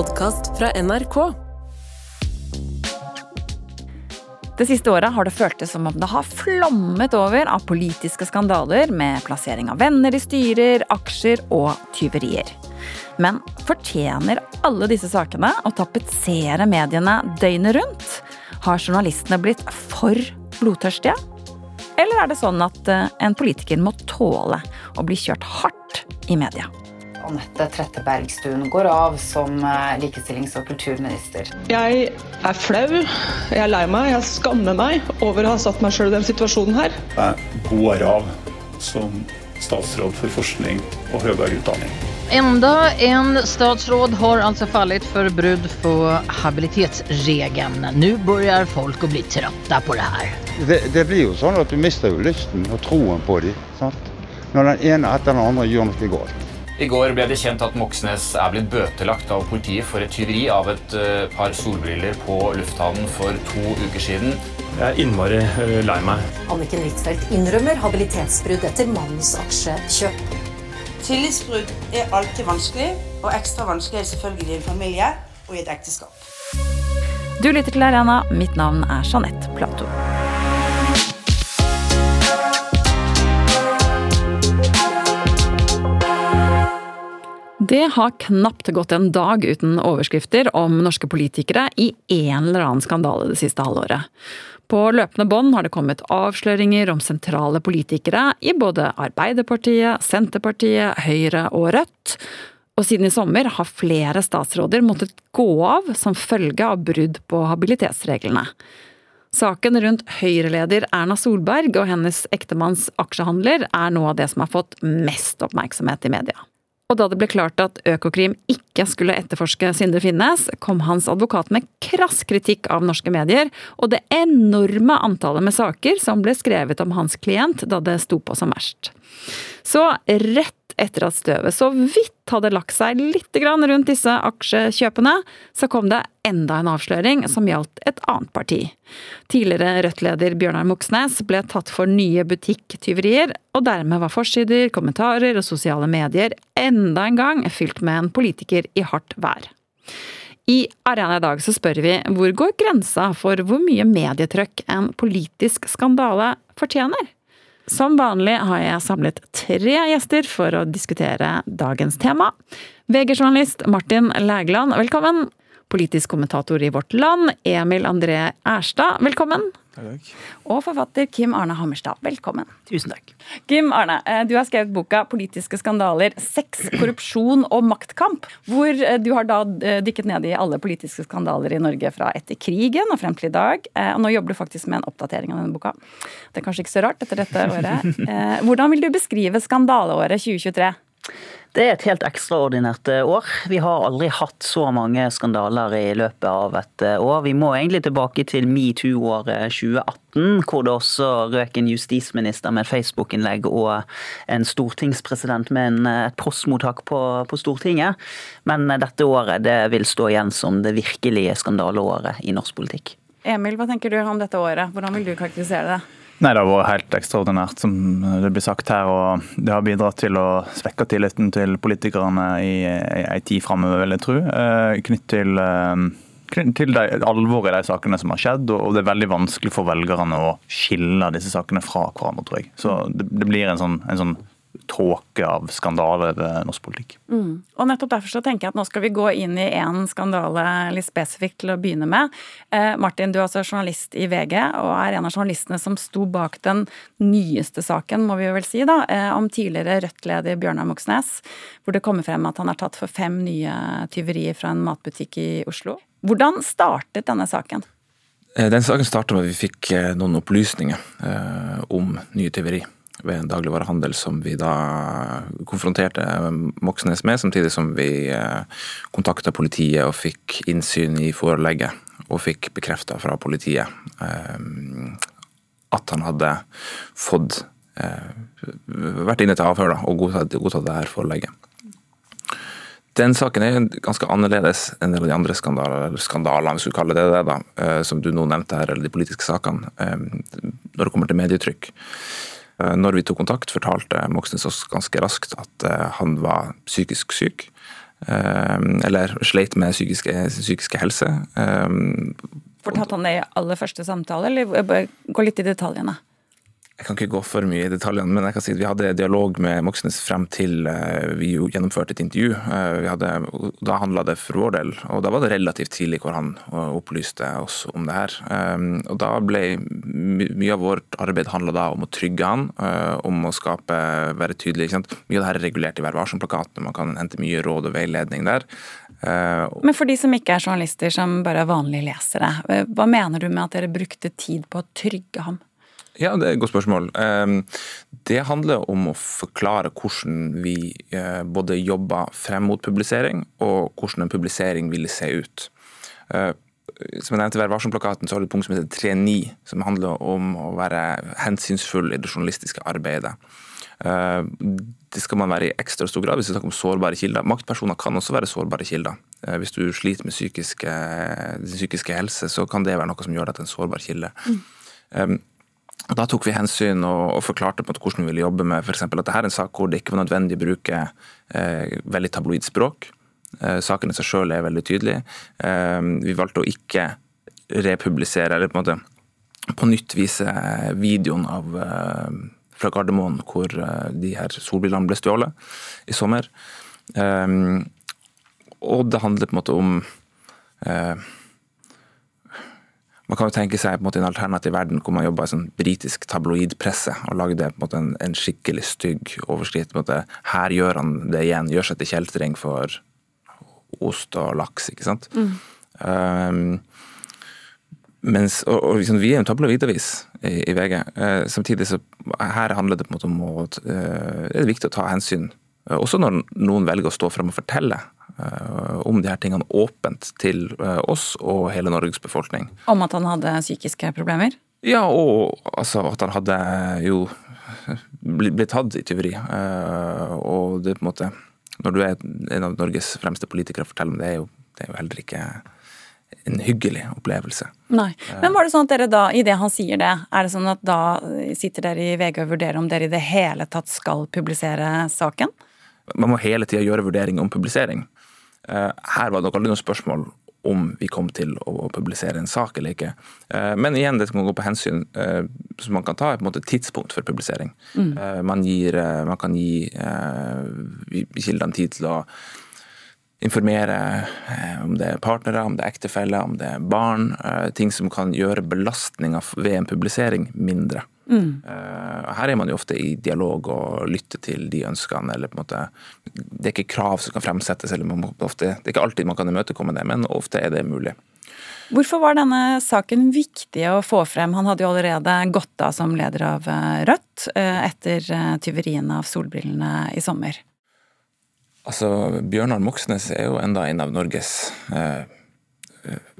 podkast fra NRK. Det siste året har det føltes som om det har flommet over av politiske skandaler med plassering av venner i styrer, aksjer og tyverier. Men fortjener alle disse sakene å tapetsere mediene døgnet rundt? Har journalistene blitt for blodtørstige? Eller er det sånn at eh, en politiker må tåle å bli kjørt hardt i media? Anette Trettebergstuen går av som eh, likestillings- og kulturminister. Jeg er flau, jeg er lei meg, jeg skammer meg over å ha satt meg sjøl i den situasjonen her. Jeg går av som statsråd for forskning og høyere utdanning. Enda en statsråd har altså fallit for brudd på habilitetsregeln. Nå begynner folk å bli trøtte på det her. Det, det blir jo sånn at du mister jo lysten og troen på dem. Når den ene etter den andre gjør noe galt. I går ble det kjent at Moxnes er blitt bøtelagt av politiet for et tyveri av et eh, par solbriller på lufthavnen for to uker siden. Jeg er innmari eh, lei meg. Anniken Huitfeldt innrømmer habilitetsbrudd etter mannens aksjekjøp. Tillitsbrudd er alltid vanskelig, og ekstra vanskelig er selvfølgelig i en familie og i et ekteskap. Du lytter til Arena. Mitt navn er Jeanette Platou. Det har knapt gått en dag uten overskrifter om norske politikere i en eller annen skandale det siste halvåret. På løpende bånd har det kommet avsløringer om sentrale politikere i både Arbeiderpartiet, Senterpartiet, Høyre og Rødt. Og siden i sommer har flere statsråder måttet gå av som følge av brudd på habilitetsreglene. Saken rundt Høyre-leder Erna Solberg og hennes ektemanns aksjehandler er noe av det som har fått mest oppmerksomhet i media. Og da det ble klart at Økokrim ikke skulle etterforske Sindre Finnes, kom hans advokat med krass kritikk av norske medier og det enorme antallet med saker som ble skrevet om hans klient da det sto på som verst. Så rett etter at støvet så vidt hadde lagt seg litt rundt disse aksjekjøpene, så kom det enda en avsløring som gjaldt et annet parti. Tidligere Rødt-leder Bjørnar Moxnes ble tatt for nye butikktyverier, og dermed var forsider, kommentarer og sosiale medier enda en gang fylt med en politiker i hardt vær. I Arena i dag så spør vi hvor går grensa for hvor mye medietrykk en politisk skandale fortjener? Som vanlig har jeg samlet tre gjester for å diskutere dagens tema. VG-journalist Martin Lægland, velkommen. Politisk kommentator i Vårt Land, Emil André Erstad, velkommen. Takk. Og forfatter Kim Arne Hammerstad, velkommen. Tusen takk. Kim Arne, eh, du har skrevet boka 'Politiske skandaler sex, korrupsjon og maktkamp', hvor eh, du har da eh, dykket ned i alle politiske skandaler i Norge fra etter krigen og frem til i dag. Og nå jobber du faktisk med en oppdatering av denne boka. Det er kanskje ikke så rart etter dette året. Hvordan vil du beskrive skandaleåret 2023? Det er et helt ekstraordinært eh, år. Vi har aldri hatt så mange skandaler i løpet av et eh, år. Vi må egentlig tilbake til metoo-året 2018, hvor det også røk en justisminister med et Facebook-innlegg og en stortingspresident med en, eh, et postmottak på, på, Stortinget. Men dette året det vil stå igjen som det virkelige skandaleåret i norsk politikk. Emil, hva tenker du om dette året? Hvordan vil du karakterisere det? Nei, Det har vært helt ekstraordinært, som det blir sagt her. og Det har bidratt til å svekke tilliten til politikerne i ei tid framover, vil jeg tro. Eh, knytt til, eh, til alvoret i de sakene som har skjedd. og Det er veldig vanskelig for velgerne å skille disse sakene fra hverandre, tror jeg. Så det, det blir en sånn, en sånn tåke av skandaler ved norsk politikk. Mm. Og nettopp derfor så tenker jeg at nå skal vi gå inn i én skandale litt spesifikt til å begynne med. Eh, Martin, du er altså journalist i VG og er en av journalistene som sto bak den nyeste saken, må vi vel si, da, eh, om tidligere Rødt-leder Bjørnar Moxnes, hvor det kommer frem at han er tatt for fem nye tyverier fra en matbutikk i Oslo. Hvordan startet denne saken? Eh, den saken startet med at vi fikk eh, noen opplysninger eh, om nye tyveri ved en dagligvarehandel som vi da konfronterte Moxnes med, samtidig som vi eh, kontakta politiet og fikk innsyn i forelegget. Og fikk bekrefta fra politiet eh, at han hadde fått eh, vært inne til avhør da, og godtatt, godtatt det her forelegget. Den saken er ganske annerledes enn de andre skandaler, skandalene, hvis du kaller det det, da, som du nå nevnte her, eller de politiske sakene, når det kommer til medietrykk. Eh, når vi tok kontakt, fortalte Moxnes oss ganske raskt at eh, han var psykisk syk. eller sleit med psykiske, psykiske helse. Fortalte han det i aller første samtale, eller gå litt i detaljene? Jeg kan ikke gå for mye i detaljene, men jeg kan si at vi hadde dialog med Moxnes frem til eh, vi gjennomførte et intervju. Eh, hadde, da handla det for vår del, og da var det relativt tidlig hvor han eh, opplyste oss om det her. Og da ble mye av vårt arbeid handla da om å trygge han, om å skape, være tydelig. Mye av det her er regulert i Vær varsom-plakaten, man kan hente mye råd og veiledning der. Men for de som ikke er journalister, som bare er vanlige lesere, hva mener du med at dere brukte tid på å trygge ham? Ja, Det er et godt spørsmål. Ehm, det handler om å forklare hvordan vi eh, både jobber frem mot publisering, og hvordan en publisering ville se ut. Eh, som jeg nevnte Vær varsom-plakaten, så har du et punkt som heter 3.9, som handler om å være hensynsfull i det journalistiske arbeidet. Eh, det skal man være i ekstra stor grad hvis vi snakker om sårbare kilder. Maktpersoner kan også være sårbare kilder. Hvis du sliter med psykiske, psykiske helse, så kan det være noe som gjør deg til en sårbar kilde. Mm. Da tok vi hensyn og, og forklarte på hvordan vi ville jobbe med f.eks. at dette er en sak hvor det ikke var nødvendig å bruke eh, veldig tabloid språk. Eh, saken i seg selv er veldig tydelig. Eh, vi valgte å ikke republisere, eller på en måte på nytt vise videoen av eh, fra Gardermoen hvor eh, de her solbrillene ble stjålet i sommer. Eh, og det handler på en måte om man kan jo tenke seg på en måte en alternativ verden hvor man jobber i sånn britisk tabloidpresse og lagde på en, måte en, en skikkelig stygg overskrift. På en måte, Her gjør han det igjen, gjør seg til kjeltring for ost og laks, ikke sant. Mm. Um, mens, og, og liksom, Vi er en tabloidavis i, i VG. Uh, samtidig så her handler det på en måte om å uh, Det er viktig å ta hensyn. Uh, også når noen velger å stå frem og fortelle Eh, om de her tingene åpent til eh, oss og hele Norges befolkning. Om at han hadde psykiske problemer? Ja, og altså, at han hadde jo blitt tatt i tyveri. Eh, og det på en måte Når du er en av Norges fremste politikere og forteller om det, er jo, det er jo heller ikke en hyggelig opplevelse. Nei. Men var det sånn at dere da, i det han sier det, er det sånn at da sitter dere i VG og vurderer om dere i det hele tatt skal publisere saken? Man må hele tida gjøre vurderinger om publisering. Eh, her var det nok aldri noe spørsmål om vi kom til å publisere en sak eller ikke. Eh, men igjen, det kan gå på hensyn eh, som man kan ta, på en måte tidspunkt for publisering. Mm. Man, gir, man, kan gi kildene tid til å informere om det er partnere, om det er ektefeller, om det er barn. Ting som kan gjøre belastninga ved en publisering mindre. Mm. Uh, her er man jo ofte i dialog og lytter til de ønskene. eller på en måte, Det er ikke krav som kan fremsettes, eller ofte, det er ikke alltid man kan imøtekomme det, men ofte er det mulig. Hvorfor var denne saken viktig å få frem? Han hadde jo allerede gått av som leder av eh, Rødt eh, etter tyveriene av solbrillene i sommer. Altså, Bjørnar Moxnes er jo enda en av Norges eh,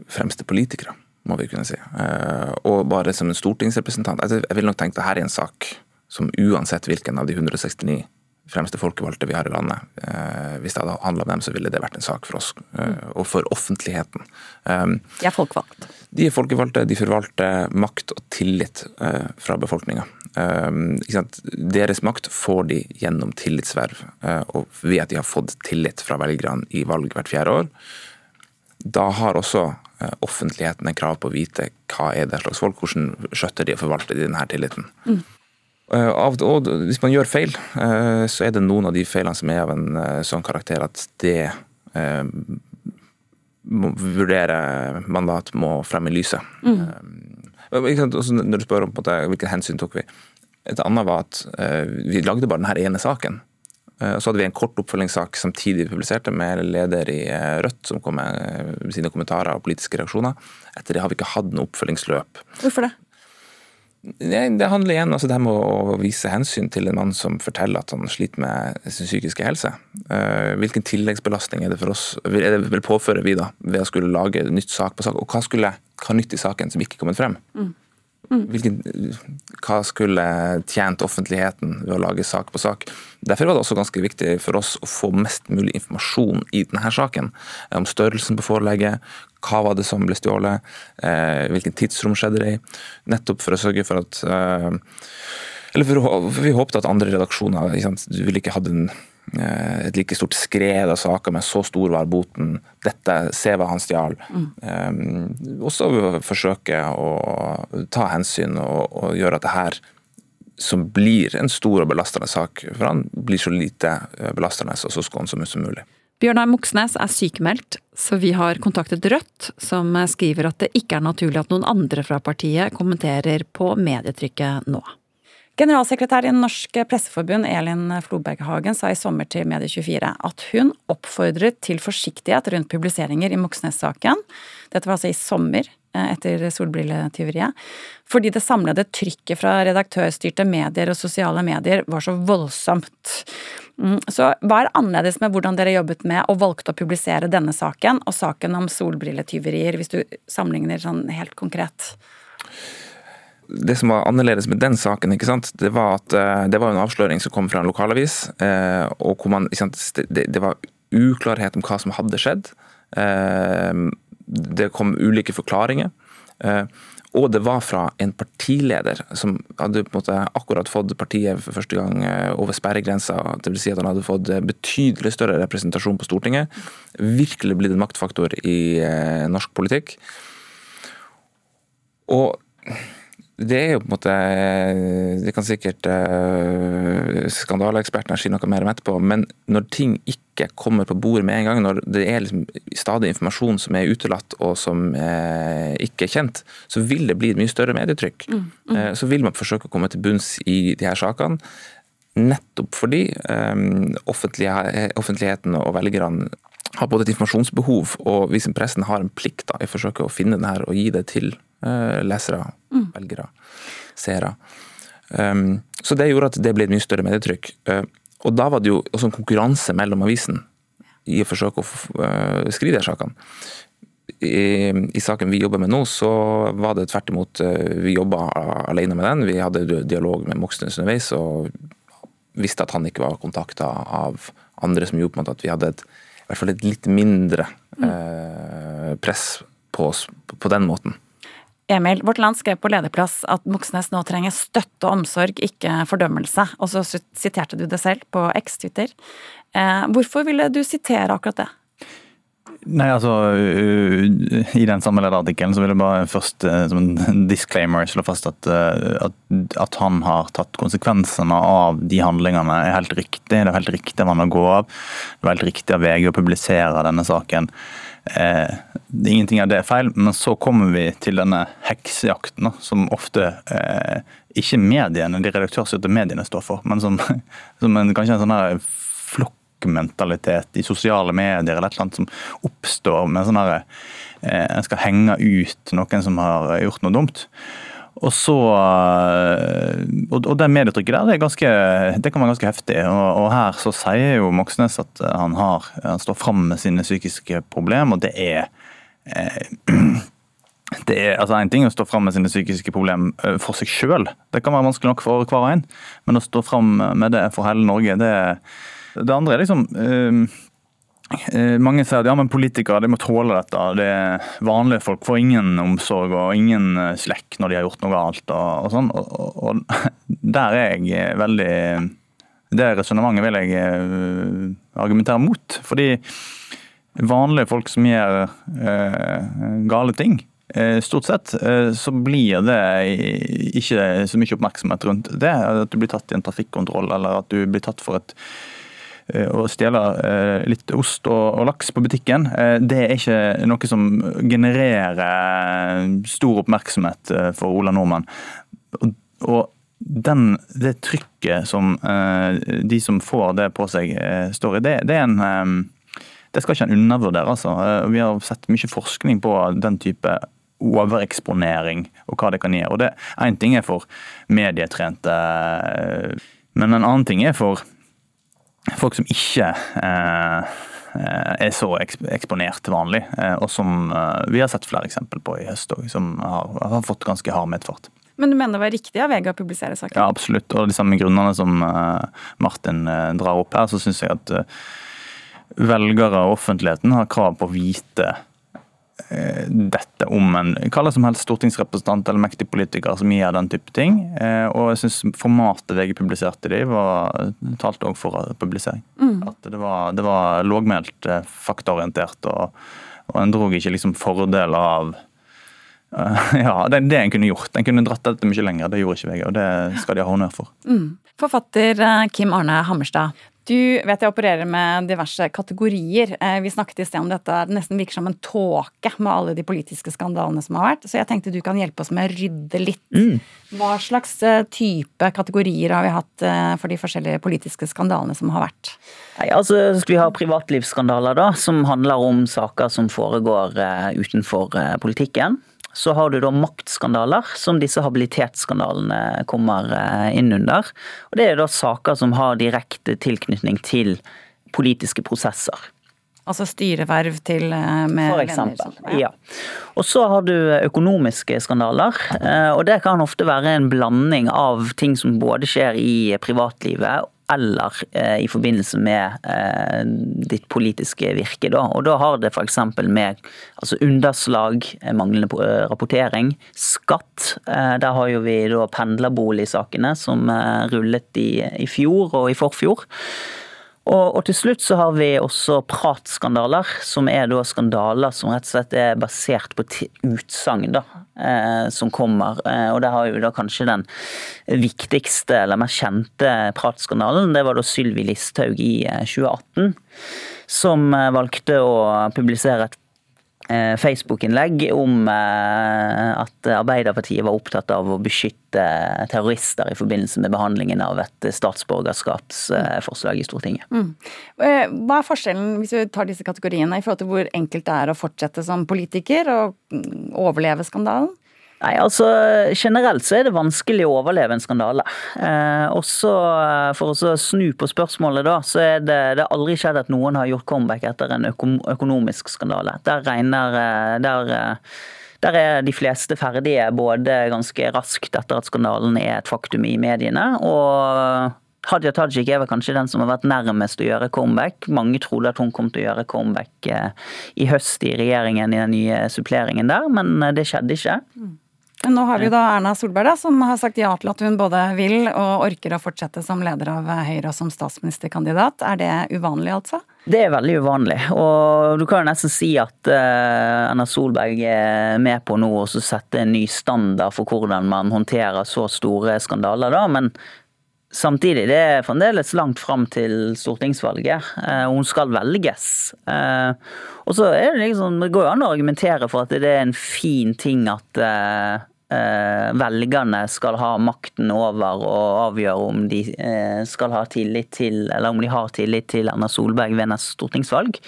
fremste politikere må vi kunne si. Eh, og bare som en stortingsrepresentant altså, Jeg vil nok tenke at dette er en sak som uansett hvilken av de 169 fremste folkevalgte vi har i landet, eh, hvis det hadde handla om dem, så ville det vært en sak for oss eh, og for offentligheten. De er folkevalgte? De er folkevalgte, de forvalter makt og tillit fra befolkninga. Deres makt får de gjennom tillitsverv, og ved at de har fått tillit fra velgerne i valg hvert fjerde år. Da har også offentligheten er krav på å vite hva er det slags folk, hvordan skjøtter de og forvalter de denne tilliten. Mm. Eh, og hvis man gjør feil, eh, så er det noen av de feilene som er av en sånn karakter at det eh, vurdere mandat må frem i lyset. Mm. Når du spør om hvilke hensyn tok vi. Et annet var at vi lagde bare denne ene saken. Eh, så hadde vi en kort oppfølgingssak samtidig vi publiserte, med leder i eh, Rødt som kom med eh, sine kommentarer og politiske reaksjoner. Etter det har vi ikke hatt noe oppfølgingsløp. Hvorfor det? Det handler igjen altså det med å vise hensyn til en mann som forteller at han sliter med sin psykiske helse. Hvilken tilleggsbelastning er det for oss, er det vil påføre vi da, ved å skulle lage nytt sak på sak? Og hva skulle hva nytt i saken som ikke er kommet frem? Mm. Mm. Hvilken, hva skulle tjent offentligheten ved å lage sak på sak? Derfor var det også ganske viktig for oss å få mest mulig informasjon i denne saken. Om størrelsen på forelegget, hva var det som ble stjålet, eh, hvilken tidsrom skjedde det i. Nettopp for å sørge for at eh, Eller for, vi håpet at andre redaksjoner Du ville ikke hatt en, eh, et like stort skred av saker med så stor var boten. Dette, se hva han stjal. Mm. Um, også forsøke å ta hensyn og, og, gjøre at det her, som blir en stor og belastende sak for han, blir så lite eh, belastende og så skånsom som mulig. Bjørnar Moxnes er sykemeldt, så vi har kontaktet Rødt, som skriver at det ikke er naturlig at noen andre fra partiet kommenterer på medietrykket nå. Generalsekretær i Norsk Presseforbund Elin Floberghagen sa i sommer til Medie24 at hun oppfordret til forsiktighet rundt publiseringer i Moxnes-saken. Dette var altså i sommer, eh, etter solbrilletyveriet. Fordi det samlede trykket fra redaktørstyrte medier og sosiale medier var så voldsomt. Mm, så hva er annerledes med hvordan dere jobbet med og valgte å publisere denne saken, og saken om solbrilletyverier, hvis du sammenligner sånn helt konkret? Det som var annerledes med den saken, det var at eh, det var en avsløring som kom fra en lokalavis. Eh, og hvor man, det, var uklarhet om hva som hadde skjedd. Eh, det kom ulike forklaringer. Og det var fra en partileder som hadde på en måte akkurat fått partiet for første gang over sperregrensa. Vil si at han hadde fått betydelig større representasjon på Stortinget. Virkelig blitt en maktfaktor i norsk politikk. Og det er jo på en måte Det kan sikkert uh, skandaleekspertene si noe mer om etterpå, men når ting ikke kommer på bordet med en gang, når det er liksom stadig informasjon som er utelatt og som uh, ikke er kjent, så vil det bli et mye større medietrykk. Mm, mm. Uh, så vil man forsøke å komme til bunns i de her sakene. Nettopp fordi um, offentligheten og velgerne har både et informasjonsbehov, og vi som pressen har en plikt da, i forsøket å finne den her og gi det til Eh, lesere, mm. velgere, seere. Um, så det gjorde at det ble et mye større medietrykk. Uh, og da var det jo også en konkurranse mellom avisen i å forsøke å uh, skrive de sakene. I, I, saken vi jobber med nå, så var det tvert imot uh, Vi jobba alene med den. Vi hadde dialog med Moxnes underveis og visste at han ikke var kontakta av andre som gjorde på en måte at vi hadde et, i hvert fall et litt mindre mm. press på oss på den måten. Emil, Vårt Land skrev på lederplass at Moxnes nå trenger støtte og omsorg, ikke fordømmelse. Og så siterte du det selv på X-Twitter. Eh, hvorfor ville du sitere akkurat det? Nei, altså I den samme lederartikkelen så vil jeg bare først eh, som en disclaimer slå fast at, eh, at, at, han har tatt konsekvensene av de handlingene er helt riktig. Det er helt riktig av han å gå av. Det var helt riktig av VG å publisere denne saken. Eh, ingenting av det er feil, men så kommer vi til denne heksejakten, som ofte eh, ikke mediene, de redaktørstyrte mediene står for, men som, som en, kanskje en sånn flokkmentalitet i sosiale medier eller et eller annet som oppstår med sånn herre eh, En skal henge ut noen som har gjort noe dumt. Og så, eh, og, det medietrykket der, det, ganske, det, kan være ganske heftig. Og, og, her så sier jo Moxnes at han, har, han står fram med sine psykiske problemer, og det er eh, det er, altså En ting å stå fram med sine psykiske problemer eh, for seg sjøl, det kan være vanskelig nok for hver og en. Men å stå fram med det for hele Norge, det, det andre er liksom mange sier at ja, men politikere de må tåle dette. Det vanlige folk får ingen omsorg og ingen eh, slekk når de har gjort noe galt. og, og sånn. Og, og, der er jeg eh, veldig Det resonnementet vil jeg argumentere mot. Fordi vanlige folk som gjør eh, gale ting, eh, Stort sett så blir det ikke så mye oppmerksomhet rundt det. At du blir tatt i en trafikkontroll, eller at du blir tatt for et Eh, å stjele eh, litt ost og, laks på butikken, eh, det er ikke noe som genererer stor oppmerksomhet for Ola Nordmann. Og den, det trykket som de som får det på seg, står i, det, det er en det skal ikke en undervurdere. altså. Vi har sett mye forskning på den type overeksponering og hva det kan gjøre. Og det Én ting er for medietrente, men en annen ting er for folk som ikke eh, er så eksponert til vanlig, eh, og som eh, vi har sett flere eksempel på i høst òg, som har, har, fått ganske hard medfart. Men du mener det var riktig av VG å publisere saken? Ja, absolutt. Og de samme grunnene som Martin drar opp her, så syns jeg at velgere og offentligheten har krav på å vite dette om en hva som helst stortingsrepresentant eller mektig politiker som gir den type ting. Eh, og jeg syns formatet VG publiserte de, var talte òg for publisering. Mm. At det var, det var lågmælt, eh, faktaorientert, og, og en dro ikke liksom fordeler av ja, det er det en kunne gjort. En kunne dratt dette mye lenger. Det gjorde ikke VG, og det skal de ha honnør for. Mm. Forfatter Kim Arne Hammerstad. Du vet jeg opererer med diverse kategorier. Eh, vi snakket i sted om dette. Det nesten virker som en tåke med alle de politiske skandalene som har vært. Så jeg tenkte du kan hjelpe oss med å rydde litt. Mm. Hva slags eh, type kategorier har vi hatt eh, for de forskjellige politiske skandalene som har vært? Nei, altså Vi har privatlivsskandaler, da, som handler om saker som foregår utenfor politikken. Så har du da maktskandaler, som disse habilitetsskandalene kommer eh, inn under. Og Det er da saker som har direkte tilknytning til politiske prosesser. Altså styreverv til eh, med For eksempel, ja. ja. Og så har du økonomiske skandaler. Eh, og det kan ofte være en blanding av ting som både skjer i privatlivet eller eh, i forbindelse med eh, ditt politiske virke. Da. Og da har det f.eks. med altså underslag, eh, manglende rapportering, skatt. Der har jo vi da pendlerboligsakene som rullet i, i fjor og i forfjor. Og, og, til slutt så har vi også pratskandaler, som er da skandaler som rett og slett er basert på utsagn eh, som kommer. Eh, og der har jo da kanskje den viktigste eller mest kjente pratskandalen. Det var da Sylvi Listhaug i 2018, eh, som eh, valgte å publisere et Facebook-innlegg om eh, at Arbeiderpartiet var opptatt av å beskytte terrorister i forbindelse med behandlingen av et statsborgerskapsforslag i Stortinget. Mm. Eh, hva er forskjellen, hvis vi tar disse kategoriene, i forhold til hvor enkelt det er å fortsette som politiker og mm, overleve skandalen? Nei, altså Generelt så er det vanskelig å overleve en skandale. Eh, også eh, For å snu på spørsmålet, da, så er det, det er aldri skjedd at noen har gjort comeback etter en økonomisk skandale. Der regner eh, der, eh, der er de fleste ferdige både ganske raskt etter at skandalen er et faktum i mediene, og Hadia Tajik er vel kanskje den som har vært nærmest å gjøre comeback. Mange trodde at hun kom til å gjøre comeback i høst i regjeringen i den nye suppleringen der, men det skjedde ikke. Nå har vi da Erna Solberg, da, som har sagt ja til at hun både vil og orker å fortsette som leder av Høyre og som statsministerkandidat. Er det uvanlig, altså? Det er veldig uvanlig. Og du kan jo nesten si at uh, Erna Solberg er med på nå å sette en ny standard for hvordan man håndterer så store skandaler, da. Men Samtidig, det er fremdeles langt fram til stortingsvalget. Uh, hun skal velges. Uh, og så er Det liksom, det går jo an å argumentere for at det er en fin ting at Eh, velgerne skal ha makten over og avgjøre om de eh, skal ha tillit til, eller om de har tillit til Erna Solberg ved neste stortingsvalg.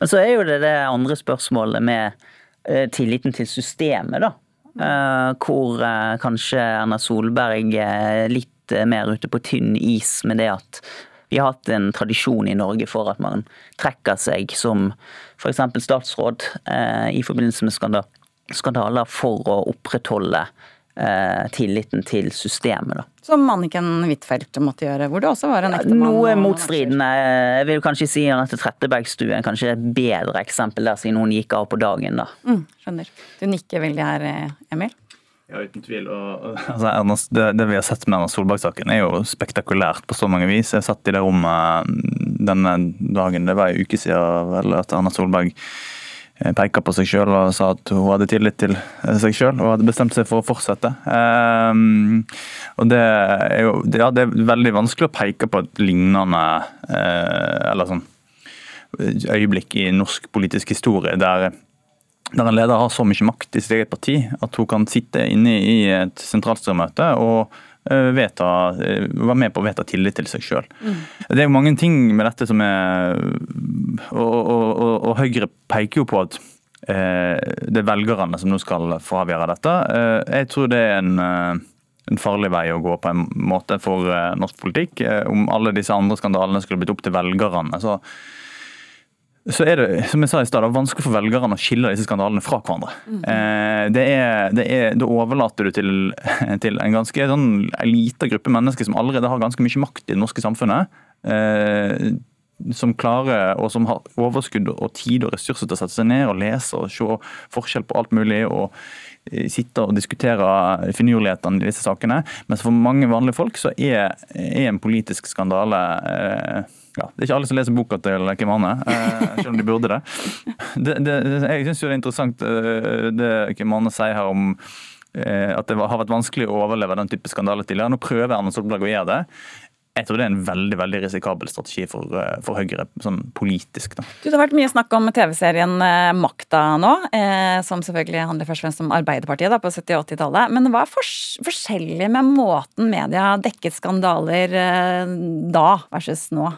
Men så er jo det det andre spørsmålet med eh, tilliten til systemet, da. Hvor kanskje Erna Solberg er litt mer ute på tynn is med det at vi har hatt en tradisjon i Norge for at man trekker seg som f.eks. statsråd i forbindelse med skandal skandaler for å opprettholde eh, tilliten til systemet. Da. Som Anniken Huitfeldt måtte gjøre, hvor det også var en ektemann? Noe motstridende. Jeg vil kanskje si at Trettebergstuen kanskje er et bedre eksempel der, siden hun gikk av på dagen. da. Mm, skjønner. Du nikker veldig her, eh, Emil? Ja, uten tvil. Og, altså, det, det, vi har sett med Erna Solberg-saken er jo spektakulært på så mange vis. Jeg satt i det rommet denne dagen, det var en uke siden vel, at Erna Solberg Eh, peka på seg sjøl og sa at hun hadde tillit til eh, seg sjøl og hadde bestemt seg for å fortsette. Um, og det er jo ja, det er veldig vanskelig å peke på et lignende uh, eller sånn øyeblikk i norsk politisk historie der, der en leder har så mye makt i sitt eget parti at hun kan sitte inne i et sentralstyremøte og Eh, vedta, eh, være med på å vedta tillit til seg sjøl. Mm. Det er jo mange ting med dette som er Og, og, og, og Høyre peker jo på at eh, det er velgerne som nå skal få avgjøre dette. Eh, jeg tror det er en, en farlig vei å gå på en måte for eh, norsk politikk. Om alle disse andre skandalene skulle blitt opp til velgerne, så så er det som jeg sa i sted, vanskelig for velgerne å skille disse skandalene fra hverandre. Mm. Det er, det er, Da overlater du til, til en ganske sånn, en liten gruppe mennesker som allerede har ganske mye makt i det norske samfunnet, eh, som klarer, og som har overskudd og tid og ressurser til å sette seg ned og lese og se forskjell på alt mulig. og eh, sitte og diskutere finurlighetene i disse sakene. Mens for mange vanlige folk så er, er en politisk skandale eh, ja, Det er ikke alle som leser boka til Kim Anne, eh, selv om de burde det. det, det jeg syns det er interessant eh, det Kim Manne sier her om eh, at det har vært vanskelig å overleve den type skandaler tidligere. Nå prøver Erna Solberg å gjøre det jeg tror det er en veldig veldig risikabel strategi for, for Høyre, sånn politisk. Da. Du, det har vært mye snakk om TV-serien Makta nå, eh, som selvfølgelig handler først og fremst om Arbeiderpartiet da, på 70- og 80-tallet. Men hva er fors forskjellig med måten media dekket skandaler eh, da versus nå?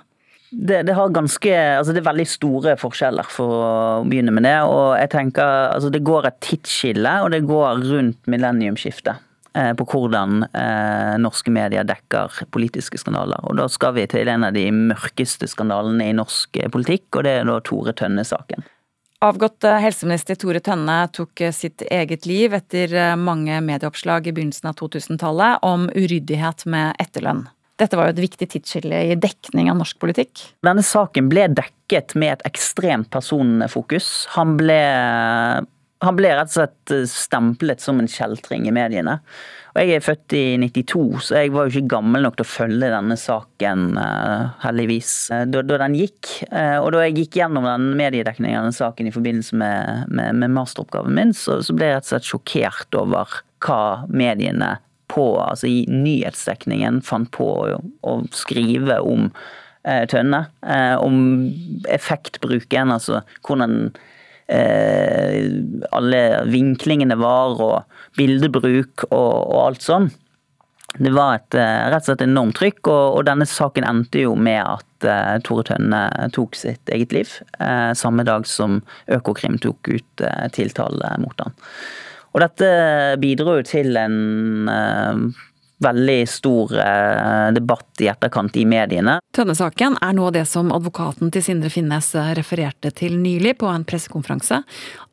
Det, det, ganske, altså det, er veldig store forskjeller, for å begynne med det. og jeg tenker, altså Det går et tidsskille, og det går rundt millenniumsskiftet. Eh, på hvordan eh, norske medier dekker politiske skandaler. Og Da skal vi til en av de mørkeste skandalene i norsk eh, politikk, og det er da Tore Tønne-saken. Avgått helseminister Tore Tønne tok sitt eget liv etter mange medieoppslag i begynnelsen av 2000-tallet om uryddighet med etterlønn. Dette var jo et viktig tidsskille i dekning av norsk politikk. Denne saken ble dekket med et ekstremt personfokus. Han ble han ble rett og slett eh, stemplet som en kjeltring i mediene. Og Jeg er født i 92, så jeg var jo ikke gammel nok til å følge denne saken, eh, heldigvis, eh, da, da den gikk. Og da jeg gikk gjennom den mediedekningen av den saken i forbindelse med, med, med masteroppgaven min, så, så, ble jeg rett og slett sjokkert over hva mediene på, altså i nyhetsdekningen fant på å, å skrive om eh, Tønne. Eh, om effektbruken, altså hvordan Eh, alle vinklingene var, og bildebruk og, og alt sånn. Det var et eh, rett og slett enormt trykk, og, og, denne saken endte jo med at uh, Tore Tønne tok sitt eget liv. Uh, samme dag som Økokrim tok ut tiltale mot han. Og dette bidro jo til en veldig stor uh, debatt i etterkant i mediene. Tønne-saken er nå det som advokaten til Sindre Finnes eh, refererte til nylig på en pressekonferanse.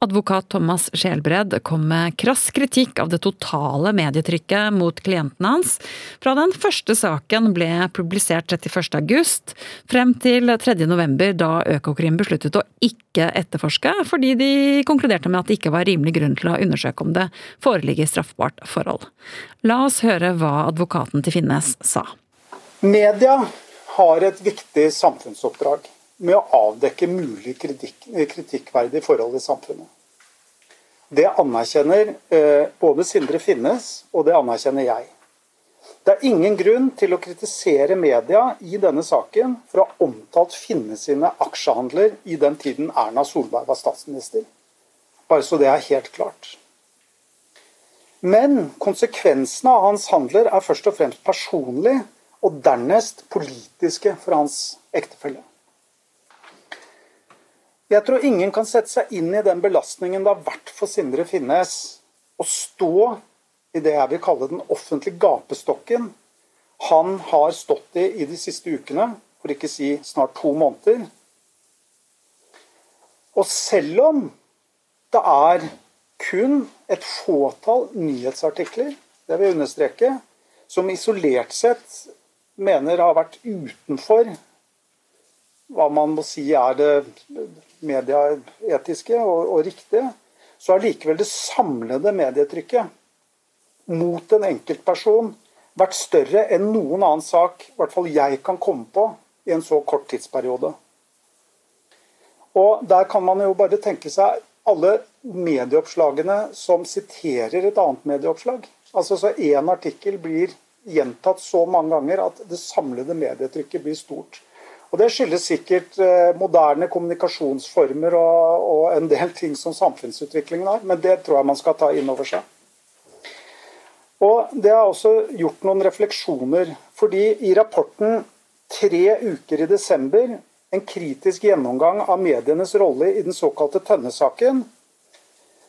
Advokat Thomas Skjelbred kom med krass kritikk av det totale medietrykket mot klientene hans, fra den første saken ble publisert 31.8, frem til 3.11, da Økokrim besluttet å ikke etterforske, fordi de konkluderte med at det ikke var rimelig grunn til å undersøke om det foreligger straffbart forhold. La oss høre hva advokaten til Finnes sa. Media har et viktig samfunnsoppdrag med å avdekke mulig kritikk, kritikkverdige forhold i samfunnet. Det anerkjenner eh, både Sindre Finnes, og det anerkjenner jeg. Det er ingen grunn til å kritisere media i denne saken for å ha omtalt Finne sine aksjehandler i den tiden Erna Solberg var statsminister. Bare så det er helt klart. Men konsekvensene av hans handler er først og fremst personlige, og dernest politiske for hans ektefelle. Jeg tror ingen kan sette seg inn i den belastningen det har vært for Sindre Finnes å stå i det jeg vil kalle den offentlige gapestokken han har stått i i de siste ukene, for ikke si snart to måneder. Og selv om det er kun et fåtall nyhetsartikler, det vil jeg understreke, som isolert sett mener har vært utenfor hva man må si er det medieetiske og, og riktige, så har likevel det samlede medietrykket mot en enkeltperson vært større enn noen annen sak, i hvert fall jeg kan komme på, i en så kort tidsperiode. Og Der kan man jo bare tenke seg alle medieoppslagene som siterer et annet medieoppslag. Altså så Én artikkel blir gjentatt så mange ganger at det samlede medietrykket blir stort. Og Det skyldes sikkert eh, moderne kommunikasjonsformer og, og, en del ting som samfunnsutviklingen har, men det tror jeg man skal ta inn over seg. Og Det har også gjort noen refleksjoner. fordi i rapporten 'Tre uker i desember en kritisk gjennomgang av medienes rolle i den såkalte Tønne-saken,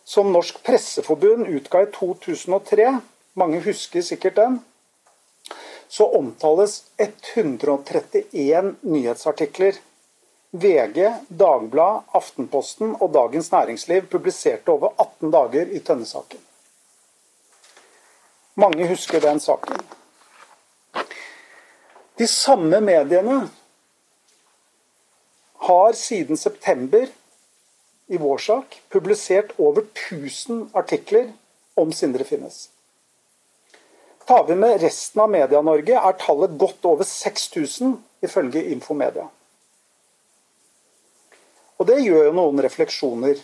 som Norsk Presseforbund utga i 2003, mange husker sikkert den, så omtales 131 nyhetsartikler. VG, Dagbladet, Aftenposten og Dagens Næringsliv publiserte over 18 dager i Tønne-saken. Mange husker den saken. De samme mediene har siden september i vår sak publisert over 1000 artikler om Sindre Finnes. Tar vi med resten av Media-Norge, er tallet godt over 6000, ifølge Infomedia. Og det gjør jo noen refleksjoner.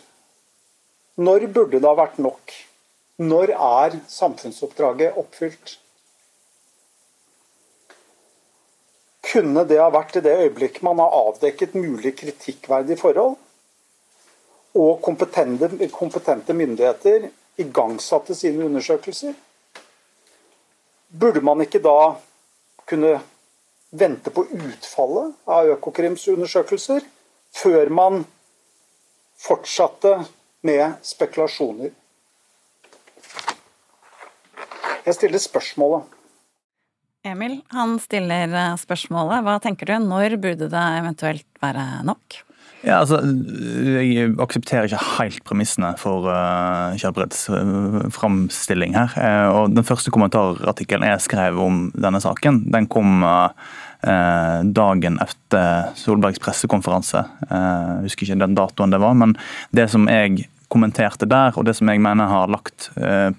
Når burde det ha vært nok? Når er samfunnsoppdraget oppfylt? Kunne det ha vært i det øyeblikket man har avdekket mulig kritikkverdige forhold, og kompetente, kompetente myndigheter igangsatte sine undersøkelser? Burde man ikke da kunne vente på utfallet av Økokrims undersøkelser før man fortsatte med spekulasjoner? Jeg stiller spørsmålet. Emil han stiller eh, spørsmålet. Hva tenker du? Når burde det eventuelt være nok? Ja, altså, Jeg aksepterer ikke helt premissene for uh, Kjærbreds uh, framstilling her. Uh, og Den første kommentarartikkelen jeg skrev om denne saken, den kom uh, dagen etter Solbergs pressekonferanse. Jeg husker ikke den datoen det var, men det som jeg kommenterte der, og det som jeg mener har lagt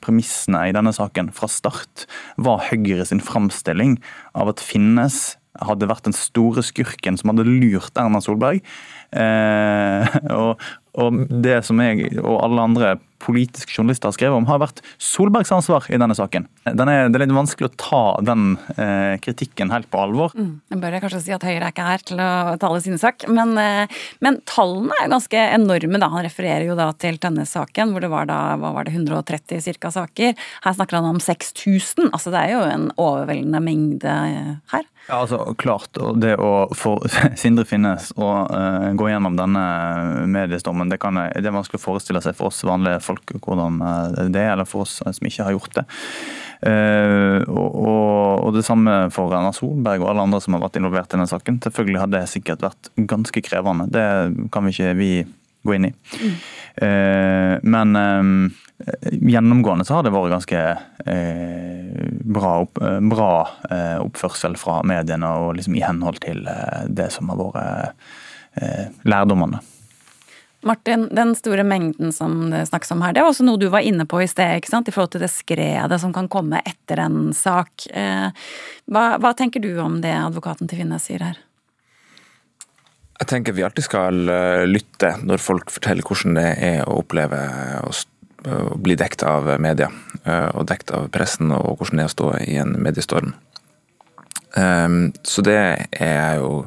premissene i denne saken fra start, var Høyre sin framstilling av at Finnes hadde vært den store skurken som hadde lurt Erna Solberg. Eh, og, og, det som jeg og alle andre politiske journalister har skrevet om, har vært Solbergs ansvar i denne saken. Er, det er litt vanskelig å ta den eh, kritikken helt på alvor. Mm, jeg bør kanskje si at Høyre er ikke her til å tale sin sak, men, eh, men tallene er jo ganske enorme. da. Han refererer jo da til denne saken, hvor det var da hva var det, 130 cirka saker. Her snakker han om 6000. altså Det er jo en overveldende mengde eh, her. Ja, altså klart, Det å få Sindre Finnes å uh, gå gjennom denne mediestormen, det, kan, det, er vanskelig å forestille seg for oss vanlige folk hvordan eh, det er, eller for oss som ikke har gjort det. Uh, og, og, Det samme for Erna Solberg og alle andre som har vært involvert i denne saken. Selvfølgelig hadde det sikkert vært ganske krevende. Det kan vi ikke vi gå inn i. Mm. Eh, men eh, gjennomgående så har det vært ganske eh, bra, opp, bra eh, oppførsel fra mediene, og liksom i henhold til eh, det som har vært lærdommene. Martin, den store mengden som det snakkes om her, det er også noe du var inne på i sted, ikke sant? i forhold til det skredet som kan komme etter en sak. Hva, hva tenker du om det advokaten til Finnes sier her? Jeg tenker vi alltid skal lytte når folk forteller hvordan det er å oppleve å bli dekt av media eh, og dekt av pressen, og hvordan det er å stå i en mediestorm. Ehm, så det er jeg jo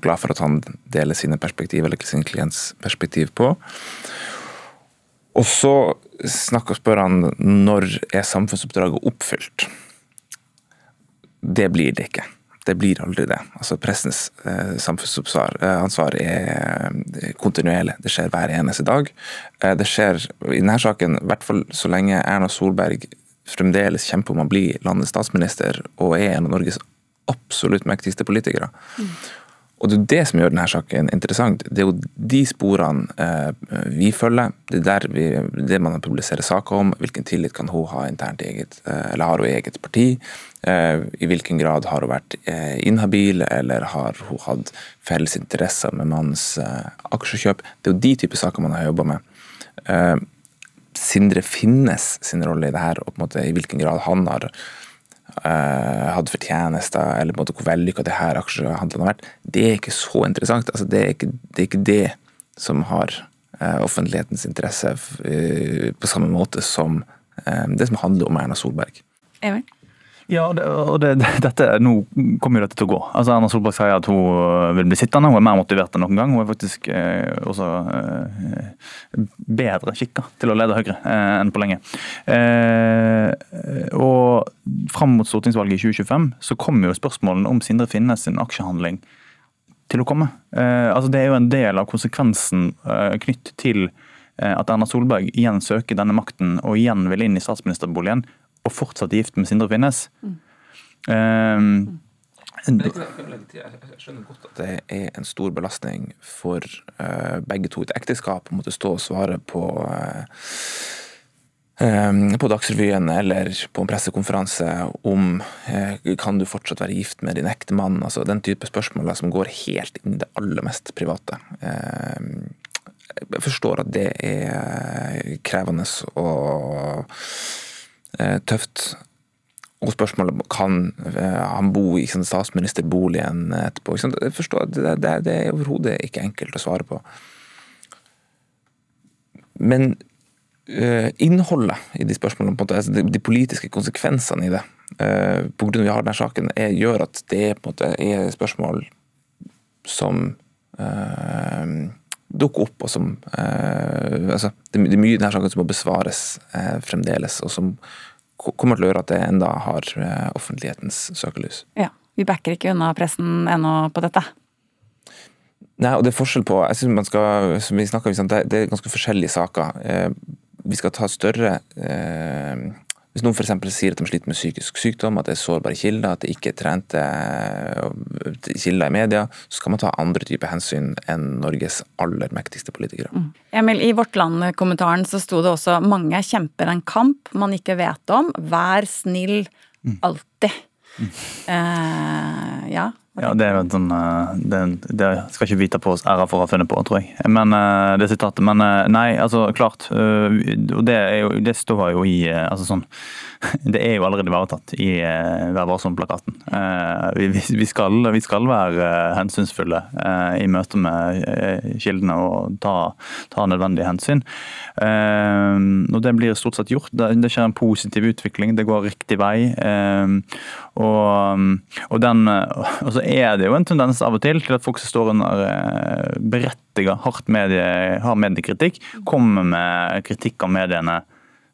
glad for at han deler sine perspektiv, eller sin klients perspektiv på. Og så snakker og spør han når er samfunnsoppdraget oppfylt. Det blir det ikke. Det blir aldri det. Altså Pressens eh, samfunnsansvar eh, er kontinuerlig. Det skjer hver eneste dag. Eh, det skjer i denne saken, i hvert fall så lenge Erna Solberg fremdeles kjemper om å bli landets statsminister og er en av Norges absolutt mektigste politikere. Mm. Og Det er det som gjør denne saken interessant. Det er jo de sporene eh, vi følger. Det er vi, det man publiserer saker om. Hvilken tillit kan hun ha internt i eget, eh, eller har hun i eget parti? Eh, I hvilken grad har hun vært eh, inhabil, eller har hun hatt felles interesser med mannens eh, aksjekjøp? Det er jo de typer saker man har jobba med. Sindre Finnes sin rolle i det her, og på en måte i hvilken grad han har hatt fortjenester, eller på en måte hvor vellykka det her aksjehandlene har vært, det er ikke så interessant. Altså, det, er ikke, det, er ikke, det som har offentlighetens interesse på samme måte som det som handler om Erna Solberg. Even? Ja, og det, dette, nå kommer jo dette til å gå. Altså Erna Solberg sier at hun eh, vil bli sittende. Hun er mer motivert enn noen gang. Hun er faktisk eh, også eh, bedre skikka til å lede Høyre eh, enn på lenge. Eh, og fram mot stortingsvalget i 2025 så kommer jo spørsmålene om Sindre Finnes sin aksjehandling til å komme. Eh, altså Det er jo en del av konsekvensen knytt til at Erna Solberg igjen søker denne makten og igjen vil inn i statsministerboligen og fortsatt gift med Sindre Finnes. Mm. Um, jeg skjønner godt at det er en stor belastning for uh, begge to i et ekteskap å måtte stå og svare på uh, på Dagsrevyen eller på en pressekonferanse om kan du fortsatt være gift med din ektemann. Altså den type spørsmål som går helt inn i det aller mest private. Jeg forstår at det er krevende og tøft. Og spørsmålet kan han bo i statsministerboligen etterpå. Jeg forstår det, det, det er overhodet ikke enkelt å svare på. Men uh, innholdet i de spørsmålene, på en måte, altså de, de, politiske konsekvensene i det, uh, at vi har denne saken, er, gjør at det på en måte er spørsmål som uh, dukker opp, og som altså, det, det, er mye i denne saken som må besvares fremdeles, og som kommer til å gjøre at det enda har eh, offentlighetens søkelys. Ja, Vi backer ikke unna pressen ennå på dette? Nei, og det er forskjell på jeg synes man skal, som vi snakket, det, er ganske forskjellige saker. Eh, vi skal ta større eh, hvis noen f.eks. sier at de sliter med psykisk sykdom, at det er sårbare kilder, at det ikke er trente eh, kilder i media, så skal man ta andre typer hensyn enn Norges aller mektigste politikere. Mm. Emil, I Vårt Land-kommentaren så sto det også 'mange kjemper en kamp man ikke vet om'. Vær snill mm. alltid. Mm. Uh, ja, ja, det er jo sånn eh, det, det, skal ikke vite på oss æra for å ha funnet på, tror jeg. Men eh, det sitatet. Men eh, nei, altså klart. Og det, det står jo i altså sånn det er jo allerede ivaretatt i Vær varsom-plakaten. Vi, vi, skal, vi, skal, være hensynsfulle i møte med kildene og ta, ta nødvendige hensyn. Og det blir stort sett gjort. Det, skjer en positiv utvikling, det går riktig vei. Og, og, den, og så er det jo en tendens av og til til at folk som står under eh, berettiga hardt medie, hard mediekritikk, kommer med kritikk av mediene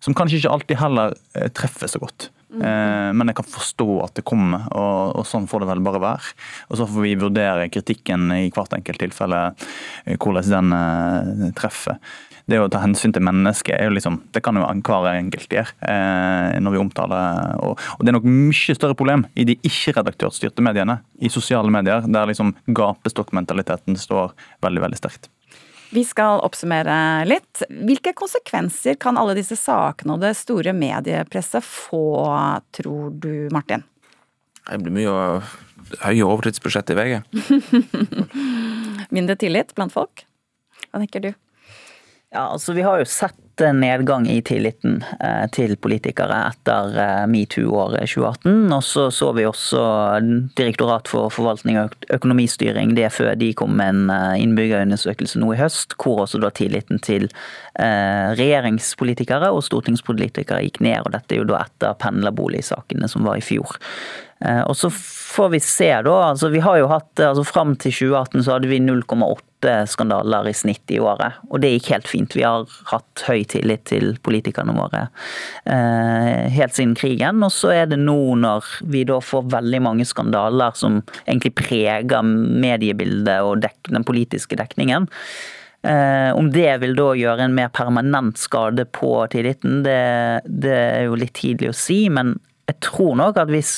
som kanskje ikke alltid heller eh, treffer så godt. Mm. Eh, men jeg kan forstå at det kommer, og, og, sånn får det vel bare være. Og Så får vi vurdere kritikken i hvert enkelt tilfelle, hvordan den treffer det å ta hensyn til mennesket er jo liksom, det kan jo hver enkelt gjøre eh, når vi omtaler og, og, det er nok mye større problem i de ikke-redaktørstyrte mediene, i sosiale medier, der liksom gapestokkmentaliteten står veldig, veldig sterkt. Vi skal oppsummere litt. Hvilke konsekvenser kan alle disse sakene og det store mediepresset få, tror du, Martin? Det blir mye høye overtidsbudsjett i VG. Mindre tillit blant folk? Hva tenker du? Ja, altså Vi har jo sett nedgang i tilliten eh, til politikere etter eh, metoo-året 2018. Og så så vi også Direktorat for forvaltning og økonomistyring, DFØ, de kom med en eh, innbyggerundersøkelse nå i høst, hvor også da tilliten til regjeringspolitikere og stortingspolitikere gikk ned. og Dette er jo da etter pendlerboligsakene som var i fjor. Og så får vi se, da. altså Vi har jo hatt, altså Fram til 2018 så hadde vi 0,8 skandaler i snitt i året. Og det gikk helt fint. Vi har hatt høy tillit til politikerne våre eh, helt siden krigen. Og så er det nå når vi da får veldig mange skandaler som egentlig preger mediebildet og den politiske dekningen. Eh, om det vil da gjøre en mer permanent skade på tilliten, det, det er jo litt tidlig å si. Men jeg tror nok at hvis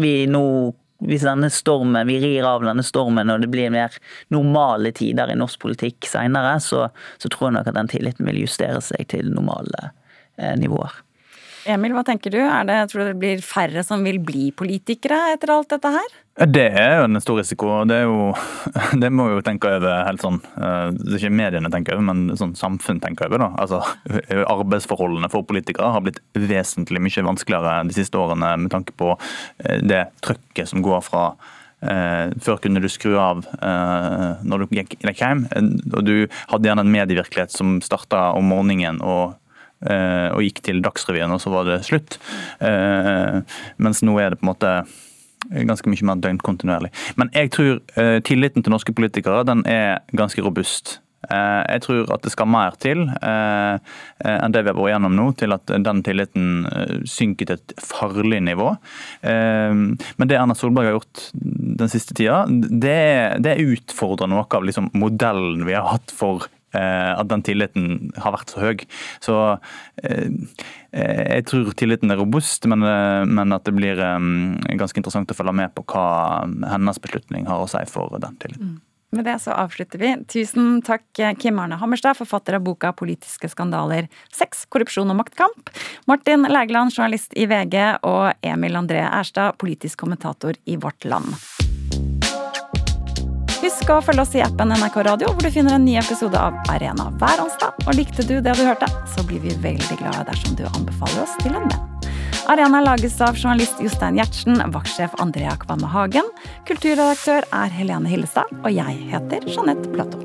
vi nå hvis denne stormen, vi rir av denne stormen og det blir mer normale tider i norsk politikk seinere, så, så, tror jeg nok at den tilliten vil justere seg til normale eh, nivåer. Emil, hva tenker du? Er det, tror du det blir færre som vil bli politikere etter alt dette her? Det er jo en stor risiko. Det, er jo, det må vi jo tenke over helt sånn eh, Det er ikke mediene tenker over, men sånn samfunn tenker over. da. Altså, Arbeidsforholdene for politikere har blitt vesentlig mye vanskeligere de siste årene med tanke på eh, det trøkket som går fra Eh, før kunne du skru av når du gikk hjem. og Du hadde gjerne en medievirkelighet som starta om morgenen og og gikk til Dagsrevyen, og så var det slutt. Mens nå er det på en måte ganske mye mer døgnkontinuerlig. Men jeg tror eh, tilliten til norske politikere den er ganske robust. Jeg tror at det skal mer til enn det vi har vært gjennom nå, til at den tilliten synker til et farlig nivå. Men det Erna Solberg har gjort den siste tida, det, det utfordrer noe av liksom modellen vi har hatt for Eh, at den tilliten har vært så høy. Så eh, jeg tror tilliten er robust, men, eh, men at det blir ganske interessant å følge med på hva hennes beslutning har å si for den tilliten. Mm. Med det så avslutter vi. Tusen takk, Kim Arne Hammerstad, forfatter av boka 'Politiske skandaler sex, korrupsjon og maktkamp'. Martin Lægeland, journalist i VG, og Emil André Erstad, politisk kommentator i Vårt Land. Husk å følge oss i appen NRK Radio, hvor du finner en ny episode av Arena hver onsdag. Og likte du det du hørte, så blir vi veldig glade dersom du anbefaler oss til en venn. Arena lages av journalist Jostein Gjertsen, vaktsjef Andrea Kvamme Hagen. Kulturredaktør er Helene Hillestad, og jeg heter Jeanette Platou.